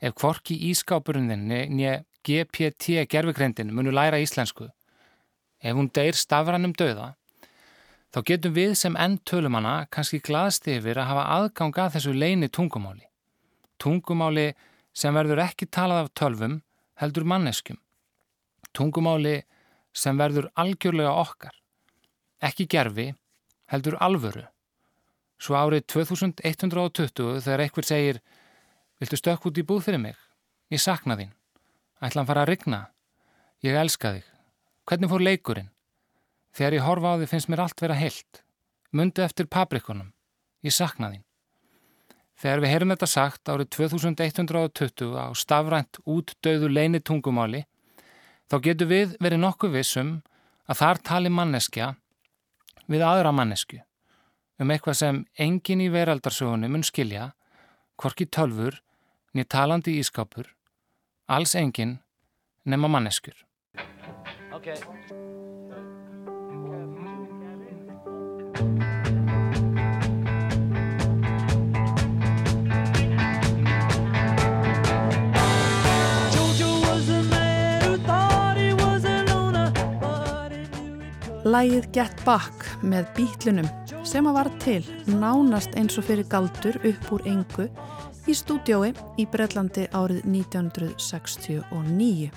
ef kvorki ískápurinn nýja GPT gerfigreindin munu læra íslensku, ef hún deyr stafrænum döða, þá getum við sem enn tölum hana kannski glaðst yfir að hafa aðgang að þessu leini tungumáli. Tungumáli sem verður ekki talað af tölvum heldur manneskjum. Tungumáli sem verður algjörlega okkar. Ekki gerfi heldur alvöru. Svo árið 2120 þegar einhver segir Viltu stökk út í búð fyrir mig? Ég sakna þín. Ætla hann fara að rigna. Ég elska þig. Hvernig fór leikurinn? Þegar ég horfa á þig finnst mér allt vera heilt. Mundu eftir pabrikunum. Ég sakna þín. Þegar við heyrum þetta sagt árið 2120 á stafrænt út döðu leini tungumáli þá getur við verið nokkuð vissum að þar tali manneskja við aðra mannesku um eitthvað sem engin í veraldarsögunni mun skilja, hvorki tölfur, niður talandi ískápur, alls engin nema manneskur. Okay. Lægið Get Back með bítlunum sem að var til nánast eins og fyrir galdur upp úr engu í stúdiói í Breitlandi árið 1969.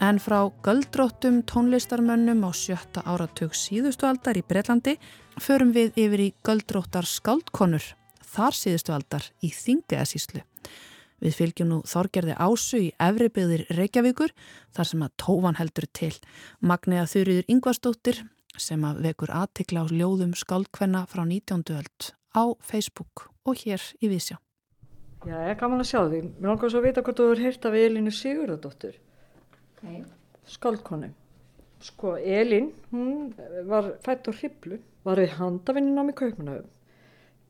En frá göldróttum tónlistarmönnum á sjötta áratug síðustu aldar í Breitlandi förum við yfir í göldróttar skaldkonur, þar síðustu aldar í Þingiðasíslu. Við fylgjum nú Þorgerði Ásu í Efribyðir Reykjavíkur þar sem að tófan heldur til. Magniða Þurriður Yngvarstóttir sem að vekur aðtikla á ljóðum skaldkvenna frá 19. öld á Facebook og hér í Vísjá. Já, ég er gaman að sjá því. Mér langar svo að vita hvort þú hefur heyrt af Elinu Sigurðardóttur. Nei. Skaldkonu. Sko, Elin, hún var fætt á hriblu, var við handavinnin á mig kaupmanöfum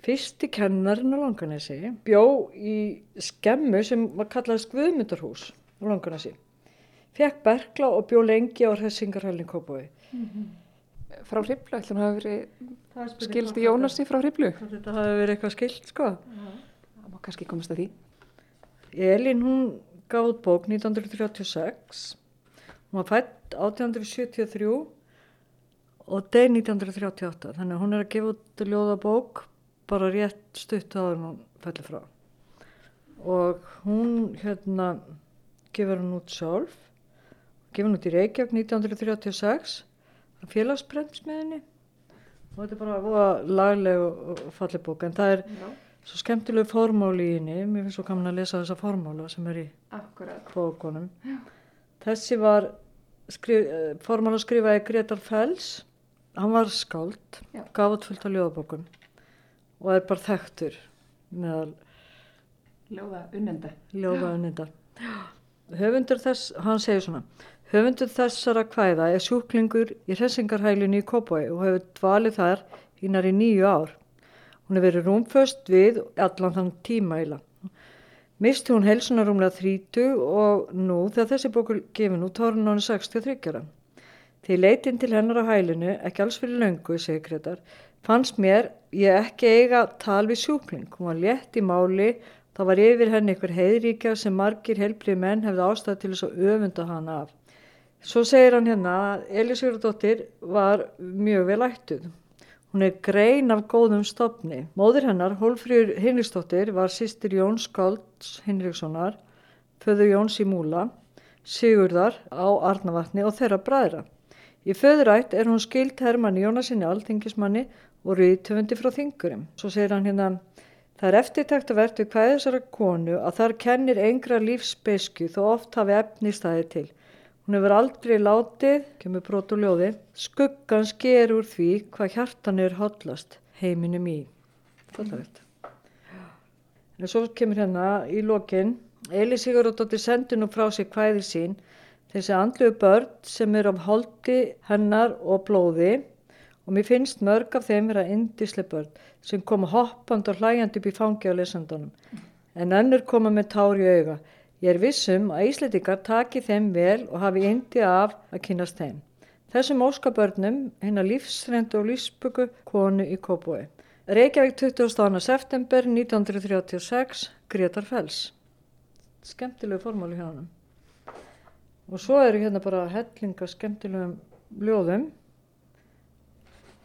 fyrsti kennarinn á Langanesi bjó í skemmu sem var kallað Skvöðmyndarhús á Langanesi. Fekk bergla og bjó lengi á Hessingarhælinn Kópói mm -hmm. Frá Hriblu, ætlum það að veri skildi Jónasi frá Hriblu Þetta hafi verið eitthvað skild sko. Það má kannski komast að því. Elin hún gáð bók 1936 hún var fætt 1873 og deg 1938 þannig að hún er að gefa út ljóðabók bara rétt stutt á hún fellur frá. Og hún hérna gefur hún út sjálf. Gefur hún út í Reykjavík 1936 félagsbremsmiðinni og þetta er bara lagleg og fallið bók. En það er Já. svo skemmtilegu formáli í henni. Mér finnst svo gaman að lesa þessa formála sem er í bókunum. Þessi var eh, formála skrifaði Gretar Fells hann var skáld. Gaf út fullt á ljóðabókun og er bara þekktur meðal Ljóða unnenda Ljóða unnenda Höfundur þess, hann segir svona Höfundur þessara kvæða er sjúklingur í hressingarhælinu í Kópói og hefur dvalið þar hínar í nýju ár. Hún hefur verið rúmföst við allan þann tíma eila. Misti hún helsuna rúmlega 30 og nú þegar þessi bókur gefin út ára nánu 63. Því leitinn til hennar á hælinu, ekki alls fyrir löngu, segir Gretar, fannst mér ég ekki eiga tal við sjúkling. Hún var létt í máli, þá var yfir henni ykkur heiðríkja sem margir helbrið menn hefði ástæði til þess að öfunda hana af. Svo segir hann hérna að Elisjörðardóttir var mjög vel ættuð. Hún er grein af góðum stopni. Móður hennar, Hólfrýr Hinriksdóttir, var sýstir Jóns Skálds Hinrikssonar, föðu Jóns í Múla, Sigurðar á Arnavatni og þeirra bræðra. Í föðurætt er hún skild Hermann Jónasinni alþingismanni og rýðtöfundi frá þingurum. Svo segir hann hérna, það er eftirtækt að verðt við hvað þessara konu að þar kennir engra lífsbesku þó oft hafi efni staði til. Hún hefur aldrei látið, kemur brot og ljóði, skuggan sker úr því hvað hjartan er hotlast heiminum í. Fallavert. En svo kemur hérna í lokin, Eli Sigurðardóttir sendur nú frá sig hvæði sín þessi andluðu börn sem er af holdi hennar og blóði og mér finnst mörg af þeim vera indisle börn sem koma hoppand og hlæjandi upp í fangi á lesandunum. En önnur koma með tár í auga. Ég er vissum að Ísleitingar taki þeim vel og hafi indi af að kynast þeim. Þessum óskabörnum hennar lífsrendu og lífsböku konu í Kópói. Reykjavík 20. september 1936, Gretar Fells. Skemmtilegu formáli hjá hann. Og svo eru hérna bara hellinga skemmtilegum ljóðum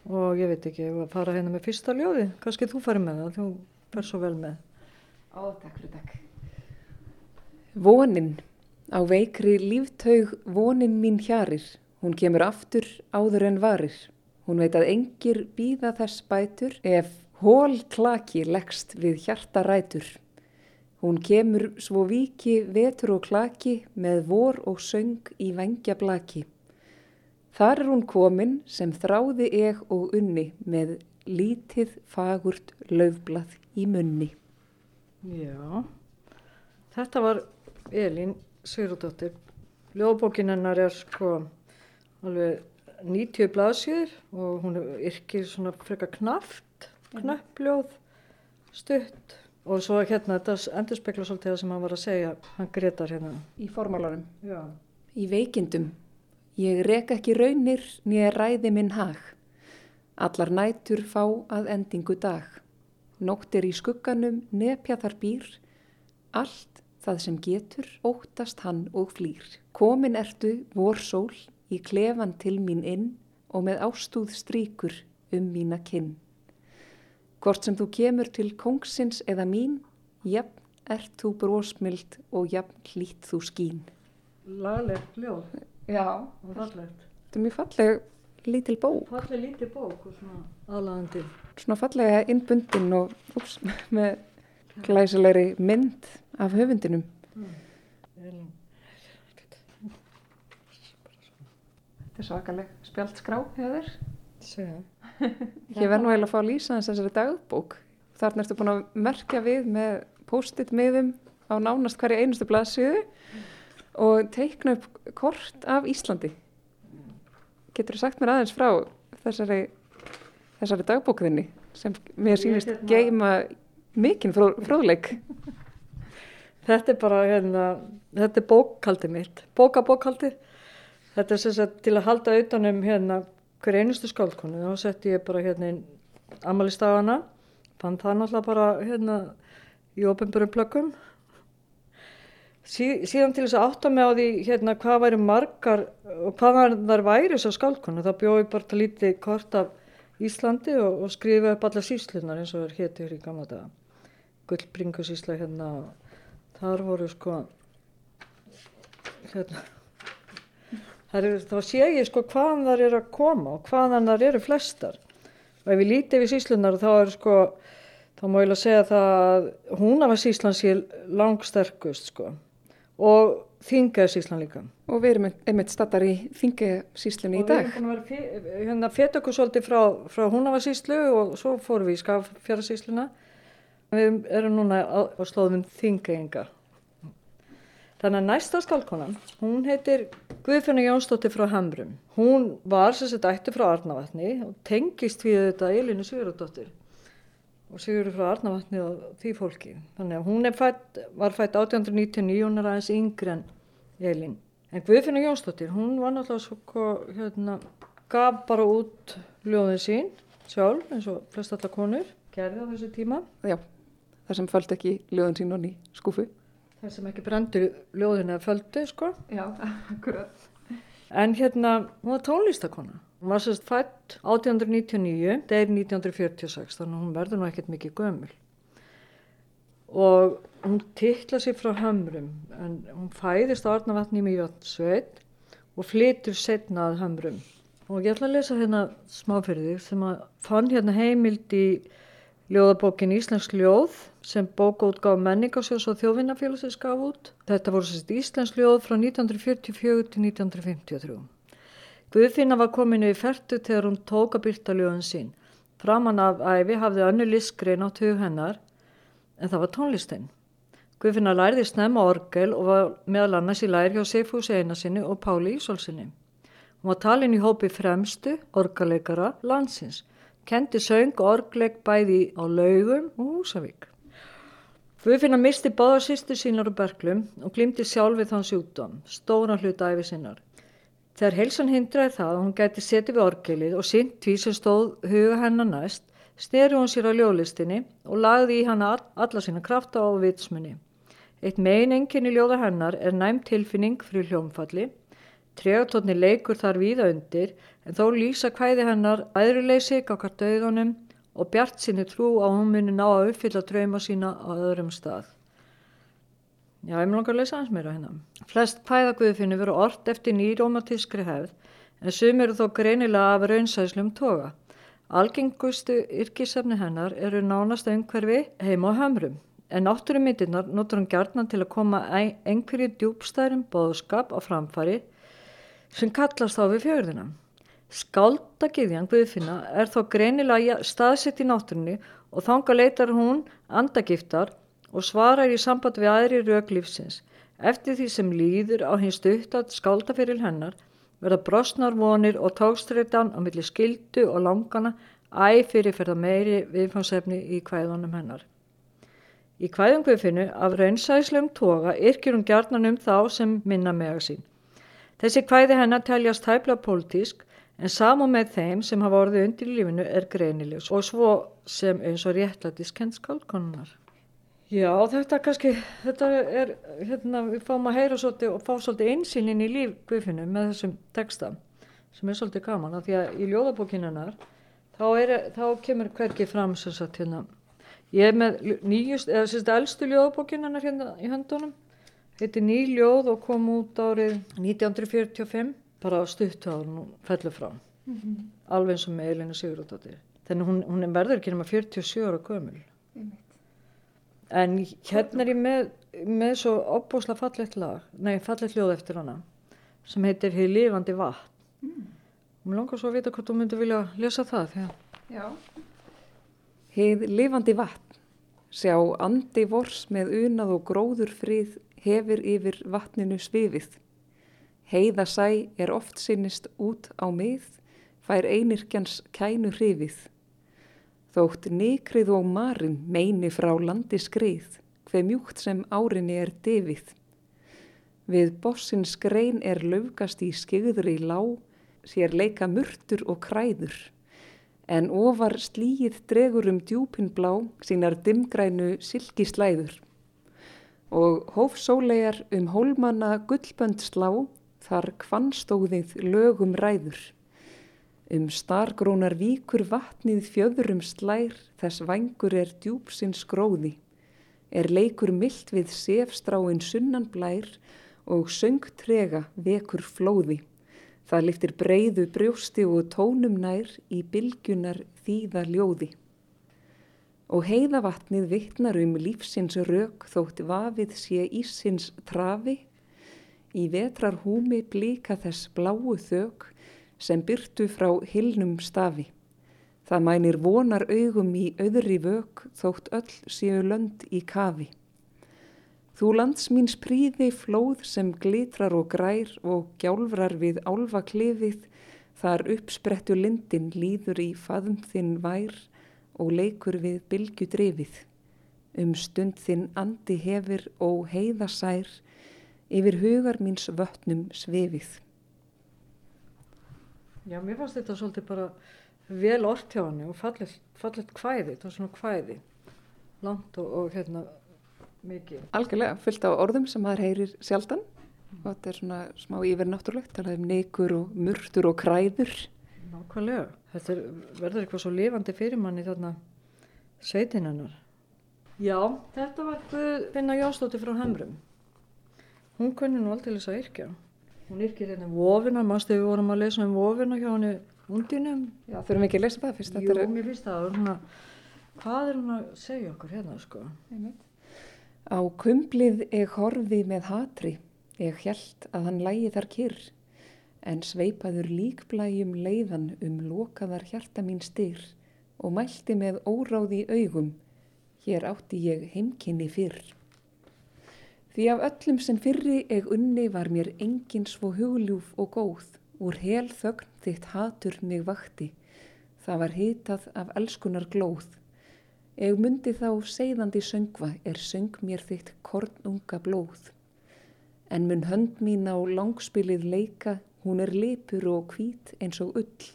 og ég veit ekki, ég var að fara hérna með fyrsta ljóði. Kanski þú farið með það, þú fer svo vel með. Ó, takk fyrir takk. Vonin, á veikri líftaug vonin mín hjarir, hún kemur aftur áður en varir. Hún veit að engir býða þess bætur ef hól klaki leggst við hjarta rætur. Hún kemur svo viki vetur og klaki með vor og söng í vengja blaki. Þar er hún komin sem þráði eg og unni með lítið fagurt löfblað í munni. Já, þetta var Elín Sigurðardóttir. Ljóðbókin hennar er sko alveg 90 blaðsjöður og hún er yrkir svona freka knaft, knappljóð, stutt og svo hérna þetta endur spekla svolítið það sem hann var að segja, hann gretar hérna. Í formálarum. Já. Í veikindum. Ég rek ekki raunir nýja ræði minn hag. Allar nætur fá að endingu dag. Nóttir í skugganum nepja þar býr. Allt það sem getur óttast hann og flýr. Komin ertu vor sól í klefan til mín inn og með ástúð stríkur um mína kinn. Hvort sem þú kemur til kongsins eða mín, jafn ert þú brósmild og jafn hlýtt þú skín. Laglegt ljóð Já, og fallegt. þetta er mjög falleg lítil bók. Falleg lítið bók og svona aðlagandi. Svona fallega innbundin og úps, með glæsilegri mynd af höfundinum. Elín. Þetta er svakaleg spjaldskrá hjá þér. Segja. Ég verð nú eiginlega að fá að lýsa þess þessari dagbók. Þarna ertu búin að merkja við með post-it miðum á nánast hverju einustu blaðsíðu og teikna upp kort af Íslandi. Getur þú sagt mér aðeins frá þessari, þessari dagbókðinni sem mér sýnist hérna- geima mikinn fró, fróðleik. Þetta er bara, hérna, þetta er bókaldið mitt, bókabókaldið. Þetta er sem sagt til að halda utanum hérna hver einustu skáldkonu. Þá setti ég bara hérna inn amalistagana, fann það náttúrulega bara hérna í ofinbjörnum plökkum. Sí, síðan til þess að átta mig á því hérna hvað væri margar og hvað þar væri þessar skáldkonu. Það bjóði bara til lítið kort af Íslandi og, og skrifa upp alla síslunar eins og er hétur í gamla daga. Gullbringusísla hérna þar voru sko hérna er, þá sé ég sko hvaðan þar eru að koma og hvaðan þar eru flestar og ef ég líti við síslunar þá er sko þá má ég alveg segja það að hún af að síslan sé langsterkust sko og þingaði síslan líka. Og við erum einmitt stattar í þingasíslunni í og dag. við erum búin að vera hérna feta okkur svolítið frá, frá húnavarsíslu og svo fórum við í skaffjararsísluna við erum núna á, á slóðum þingeinga þannig að næsta skálkonan hún heitir Guðfinna Jónsdóttir frá Hamrum. Hún var sagt ætti frá Arnavatni og tengist við þetta Elinu Sigurðardóttir og Sigurður frá Arnavatni og því fólki þannig að hún er fætt, var fætt 1899 hún er aðeins yngri en Elin En Guðfinna Jónsdóttir, hún var náttúrulega svo, hérna, gaf bara út ljóðin sín sjálf, eins og flest allar konur, gerði á þessu tíma. Já, þar sem földi ekki ljóðin sín onni í skúfu. Það sem ekki brendur ljóðin eða földu, sko. Já, akkurat. En hérna, hún var tónlistakona. Hún var sérst fætt 1899, deyr 1946, þannig að hún verður nú ekkert mikið gömul. og hún tittla sér frá hömrum en hún fæðist á Arnavatni í Mývatsveit og flytur setna að hömrum og ég ætla að lesa hérna smáfyrði sem að fann hérna heimild í ljóðabókin Íslensk ljóð sem bókaútgáð menningarsjós og þjóðvinnafélagsins gaf út. Þetta voru sérst Íslensk ljóð frá 1944 til 1953. Guðfinna var kominu í fertu þegar hún tóka byrta ljóðin sín. Framan af æfi hafði önnu listgrein á tug hennar en það var tónlistinn. Guðfinna lærði snemma orgel og var meðal annars í lær hjá Seifús Einarsinni og Páli Ísolsinni. Hún var talin í hópi fremstu orgaleikara landsins kendi söng og orgleik bæði á laugum og húsavík. Guðfinna misti báða sýstu sínar og berglum og glimti sjálfið þann sjúkdóm, stóna hluta æfi sinnar. Þegar heilsan hindraði það að hún gæti setið við orgelið og sint því sem stóð huga hennar næst, steri hún sér á ljólistinni og lagði í hana alla sína krafta á vitsmunni. Eitt megin enginn í ljóða hennar er næm tilfinning fyrir hljómfalli Tregatónni leikur þar víða undir en þó lýsa hvæði hennar æðruleysi gákar döðunum og bjart sinni trú á hún muni ná að uppfylla drauma sína á öðrum stað. Já, ég mun langar að lesa hans meira hérna. Flest hvæðaguðfinni veru orrt eftir nýrómatískri hefð en sum eru þó greinilega af raunsæslum toga. Algengustu yrkisefni hennar eru nánast einhverfi heima á hömrum en náttúrumyndirnar notur hann gjarnan til að koma einhverju djúbstærum bóðskap á framfari sem kallast þá við fjörðina. Skáldagiðjan Guðfinna er þó greinilega staðsett í náttúrunni og þanga leitar hún andagiftar og svarar í samband við aðri rauglífsins. Eftir því sem líður á hins stuttat skáldaferil hennar verða brosnar vonir og tókstreitan á milli skildu og langana æg fyrirferða meiri viðfánsefni í kvæðunum hennar. Í kvæðum Guðfinnu af raunsæslum toga yrkir hún gjarnan um þá sem minna mega sín. Þessi kvæði hennar teljast hæfla pólitísk en saman með þeim sem hafa orðið undir lífinu er greinilegs og svo sem eins og réttlætis kent skálkonunar. Já, þetta kannski, þetta er, hérna, við fáum að heyra svolítið og fá svolítið einsýnin í líf Guðfinnu með þessum texta sem er svolítið gaman af því að í ljóðabókinunnar þá, þá kemur hverkið fram sem sagt hérna, ég er með nýjust, eða sem sagt eldstu ljóðabókinunnar hérna í höndunum heiti Nýljóð og kom út árið 1945 bara stutt á hún fellur frá mm -hmm. alveg eins og með Elina Sigurðardóttir þannig hún, hún er verður ekki nema 47 ára gömul mm. En hérna er ég með með svo opbúsla fallet lag nei fallet ljóð eftir hana sem heitir Hið lifandi vatn mm. og mér langar svo að vita hvort þú myndi vilja lesa það Hið lifandi vatn sjá andi vors með unað og gróður frið hefur yfir vatninu svifið. Heiðasæ er oft sinnist út á mið, fær einirkjans kænu hrifið. Þótt nikrið og marin meini frá landi skrið, hver mjúkt sem árinni er divið. Við bossins grein er löfgast í skigður í lá, sér leika murtur og kræður. En ofar slíið dregur um djúpin blá, sínar dimgrænu silkislæður og hófsólegar um hólmanna gullbönd slá þar kvannstóðið lögum ræður. Um stargrónar víkur vatnið fjöðurum slær þess vangur er djúpsins gróði. Er leikur myllt við sefstráin sunnan blær og söngtrega vekur flóði. Það liftir breyðu brjósti og tónum nær í bylgunar þýða ljóði og heiðavatnið vittnar um lífsins rauk þótt vafið sé ísins trafi, í vetrar húmi blíka þess bláu þök sem byrtu frá hilnum stafi. Það mænir vonar augum í öðri vök þótt öll séu lönd í kafi. Þú lands mín spríði flóð sem glitrar og grær og gjálfrar við álfa klefið, þar uppsprettu lindin líður í faðum þinn vær, og leikur við bylgu drifið. Um stund þinn andi hefur og heiðasær yfir hugar míns vötnum svefið. Já, mér fannst þetta svolítið bara vel orrt hjá hann og fallet, fallet hvæði, þetta var svona hvæði, langt og, og hérna mikið. Algjörlega, fullt á orðum sem maður heyrir sjaldan mm. og þetta er svona smá yfirnáttúrlegt, talað um neikur og murtur og kræður. Nákvæmlega, þetta er, verður eitthvað svo lifandi fyrir manni þarna sveitinannar. Já, þetta var Guðfinna Jónsdóttir frá Hamrum. Hún kunni nú alltaf þess að yrkja. Hún yrkir hérna vofina, mástu við vorum að lesa um vofina hjá henni undinum. Já, þurfum ekki að lesa það fyrst. Jú, er... mér finnst það. Húnna, hvað er hún að segja okkur hérna, sko? Á kumblið ég horfi með hatri, ég held að hann lægi þar kyrr, en sveipaður líkblæjum leiðan um lokaðar hjarta mín styr og mælti með óráði augum hér átti ég heimkynni fyrr. Því af öllum sem fyrri eg unni var mér engin svo hugljúf og góð, úr hel þögn þitt hatur mig vakti, það var hitað af elskunar glóð. Eg myndi þá segðandi söngva er söng mér þitt kornunga blóð. En mun hönd mín á langspilið leika, hún er lipur og hvít eins og ull.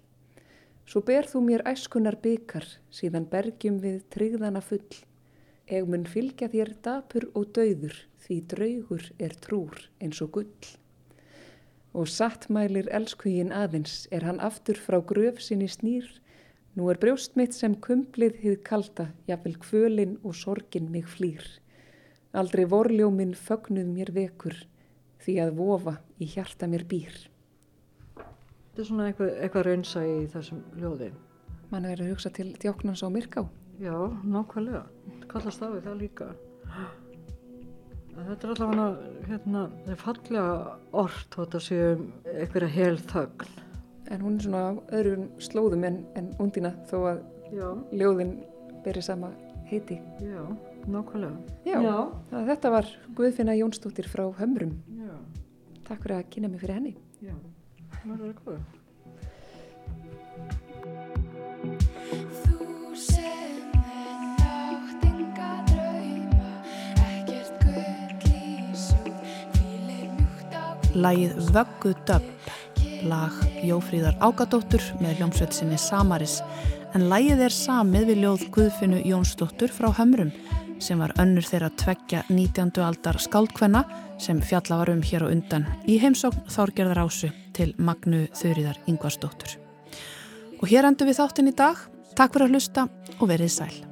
Svo ber þú mér æskunar bykar, síðan bergjum við tryggðana full. Eg mun fylgja þér dapur og dauður því draugur er trúr eins og gull. Og sattmælir elskugin aðeins er hann aftur frá gröf sinni snýr. Nú er brjóst mitt sem kumplið hið kalda, jafnvel kvölin og sorgin mig flýr. Aldrei vorljóminn fögnuð mér vekur því að vofa í hjarta mér býr. Þetta er svona eitthvað, eitthvað raunsa í þessum ljóði. Man er að hugsa til djóknans á Myrká. Já, nákvæmlega. Kallast það við það líka. Þetta er allavega hérna, þetta er fallega orð þetta séum einhverja hel þögn. En hún er svona á öðrum slóðum en, en undina þó að Já. ljóðin beri sama heiti. Já, nákvæmlega. Já, Já. þetta var Guðfinna Jónsdóttir frá Hömrum. Já. Takk fyrir að kynna mig fyrir henni. Já, það er góð. Lægið Vöggu Döpp, lag Jófríðar Ágadóttur með ljómsveitsinni Samaris, en lægið er samið við ljóð Guðfinu Jónsdóttur frá Hömrum sem var önnur þeirra tveggja 19. aldar skáldkvenna sem fjalla var um hér og undan í heimsókn Þárgerðar Ásu til Magnu Þurriðar Yngvarsdóttur. Og hér endur við þáttinn í dag. Takk fyrir að hlusta og verið sæl.